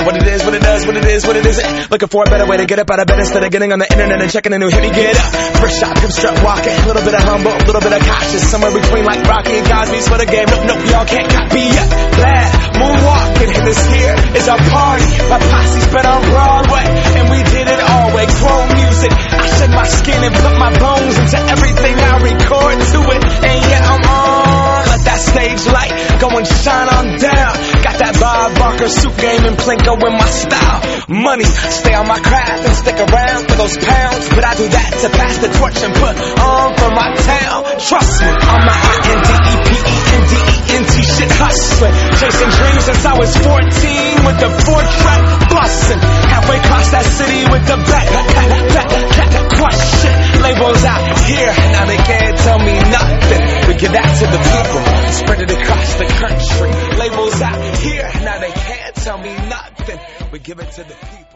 is, what it is, what it does, what it is, what it isn't. Looking for a better way to get up out of bed instead of getting on the internet and checking a new hit. Get up, first shot, come strut walking. A little bit of humble, a little bit of cautious. Somewhere between like Rocky and Cosby's for the game. Nope, nope, y'all can't copy yet. Glad moonwalking, and this here is our party. My posse's been on Broadway, go and shine on down. Got that Bob Barker suit game and Plinko in my style. Money, stay on my craft and stick around for those pounds. But I do that to pass the torch and put on for my town. Trust me, I'm not I-N-D-E-P-E-N-D-E-N-T shit hustling. Chasing dreams since I was 14 with the four track busting. Halfway across that city with the back, back, back, back, question. Labels out here, now they can't tell me nothing. We give that to the people, spread it across country. Labels out here, now they can't tell me nothing. We give it to the people.